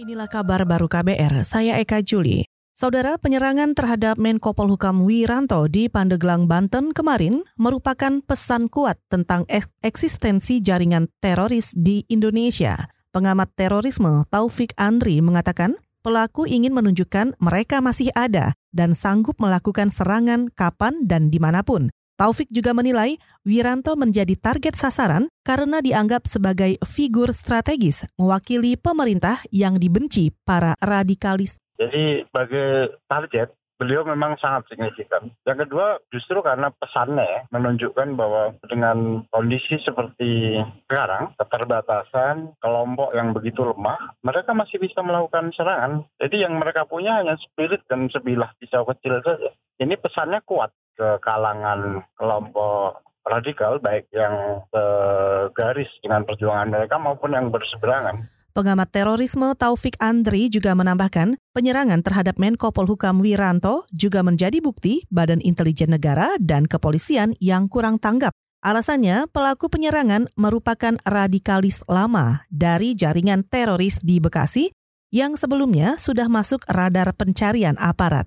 Inilah kabar baru KBR, saya Eka Juli. Saudara, penyerangan terhadap Menko Polhukam Wiranto di Pandeglang, Banten kemarin merupakan pesan kuat tentang eksistensi jaringan teroris di Indonesia. Pengamat terorisme Taufik Andri mengatakan, pelaku ingin menunjukkan mereka masih ada dan sanggup melakukan serangan kapan dan di mana pun. Taufik juga menilai Wiranto menjadi target sasaran karena dianggap sebagai figur strategis mewakili pemerintah yang dibenci para radikalis. Jadi sebagai target beliau memang sangat signifikan. Yang kedua justru karena pesannya menunjukkan bahwa dengan kondisi seperti sekarang, keterbatasan kelompok yang begitu lemah, mereka masih bisa melakukan serangan. Jadi yang mereka punya hanya spirit dan sebilah pisau kecil saja. Ini pesannya kuat ke kalangan kelompok radikal baik yang segaris dengan perjuangan mereka maupun yang berseberangan. Pengamat terorisme Taufik Andri juga menambahkan, penyerangan terhadap Menko Polhukam Wiranto juga menjadi bukti Badan Intelijen Negara dan kepolisian yang kurang tanggap. Alasannya, pelaku penyerangan merupakan radikalis lama dari jaringan teroris di Bekasi yang sebelumnya sudah masuk radar pencarian aparat.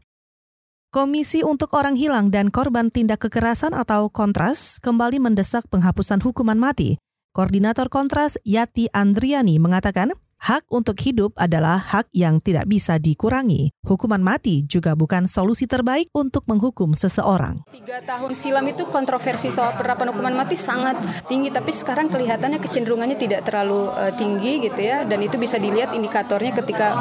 Komisi untuk Orang Hilang dan Korban Tindak Kekerasan atau Kontras kembali mendesak penghapusan hukuman mati. Koordinator Kontras Yati Andriani mengatakan, Hak untuk hidup adalah hak yang tidak bisa dikurangi. Hukuman mati juga bukan solusi terbaik untuk menghukum seseorang. Tiga tahun silam itu kontroversi soal penerapan hukuman mati sangat tinggi, tapi sekarang kelihatannya kecenderungannya tidak terlalu uh, tinggi gitu ya, dan itu bisa dilihat indikatornya ketika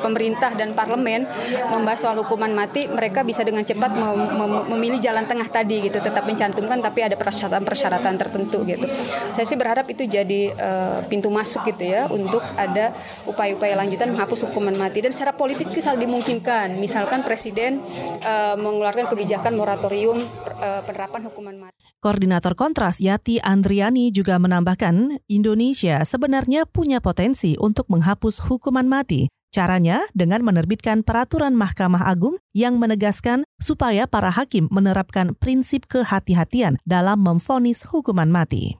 pemerintah dan parlemen membahas soal hukuman mati, mereka bisa dengan cepat mem mem memilih jalan tengah tadi gitu, tetap mencantumkan tapi ada persyaratan-persyaratan tertentu gitu. Saya sih berharap itu jadi uh, pintu masuk gitu ya untuk ada ada upaya-upaya lanjutan menghapus hukuman mati dan secara politik bisa dimungkinkan misalkan presiden uh, mengeluarkan kebijakan moratorium uh, penerapan hukuman mati. Koordinator Kontras Yati Andriani juga menambahkan, Indonesia sebenarnya punya potensi untuk menghapus hukuman mati. Caranya dengan menerbitkan peraturan Mahkamah Agung yang menegaskan supaya para hakim menerapkan prinsip kehati-hatian dalam memfonis hukuman mati.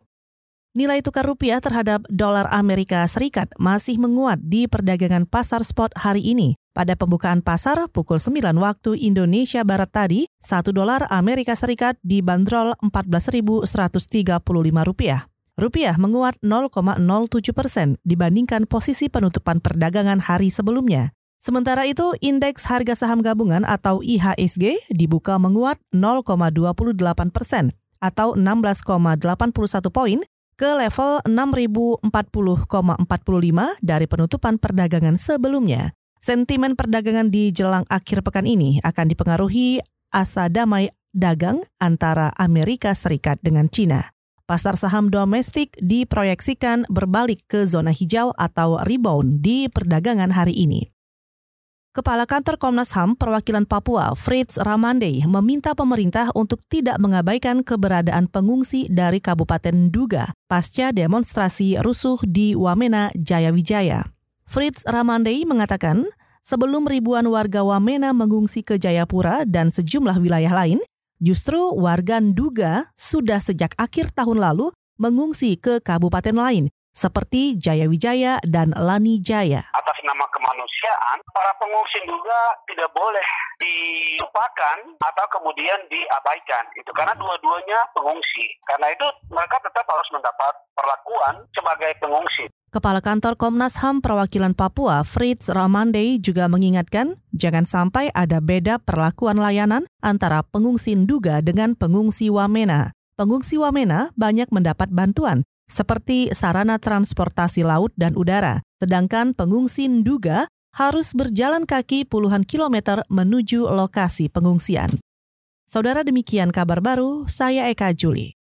Nilai tukar rupiah terhadap dolar Amerika Serikat masih menguat di perdagangan pasar spot hari ini. Pada pembukaan pasar pukul 9 waktu Indonesia Barat tadi, 1 dolar Amerika Serikat dibanderol 14.135 rupiah. Rupiah menguat 0,07 persen dibandingkan posisi penutupan perdagangan hari sebelumnya. Sementara itu, indeks harga saham gabungan atau IHSG dibuka menguat 0,28 persen atau 16,81 poin ke level 6040,45 dari penutupan perdagangan sebelumnya. Sentimen perdagangan di jelang akhir pekan ini akan dipengaruhi asa damai dagang antara Amerika Serikat dengan Cina. Pasar saham domestik diproyeksikan berbalik ke zona hijau atau rebound di perdagangan hari ini. Kepala Kantor Komnas HAM Perwakilan Papua, Fritz Ramandey, meminta pemerintah untuk tidak mengabaikan keberadaan pengungsi dari Kabupaten Duga pasca demonstrasi rusuh di Wamena, Jayawijaya. Fritz Ramandey mengatakan, sebelum ribuan warga Wamena mengungsi ke Jayapura dan sejumlah wilayah lain, justru warga Duga sudah sejak akhir tahun lalu mengungsi ke kabupaten lain, seperti Jayawijaya dan Lani Jaya nama kemanusiaan, para pengungsi juga tidak boleh dilupakan atau kemudian diabaikan. Itu karena dua-duanya pengungsi. Karena itu mereka tetap harus mendapat perlakuan sebagai pengungsi. Kepala Kantor Komnas HAM Perwakilan Papua, Fritz Ramandey, juga mengingatkan jangan sampai ada beda perlakuan layanan antara pengungsi Nduga dengan pengungsi Wamena. Pengungsi Wamena banyak mendapat bantuan, seperti sarana transportasi laut dan udara. Sedangkan pengungsi Nduga harus berjalan kaki puluhan kilometer menuju lokasi pengungsian. Saudara demikian kabar baru, saya Eka Juli.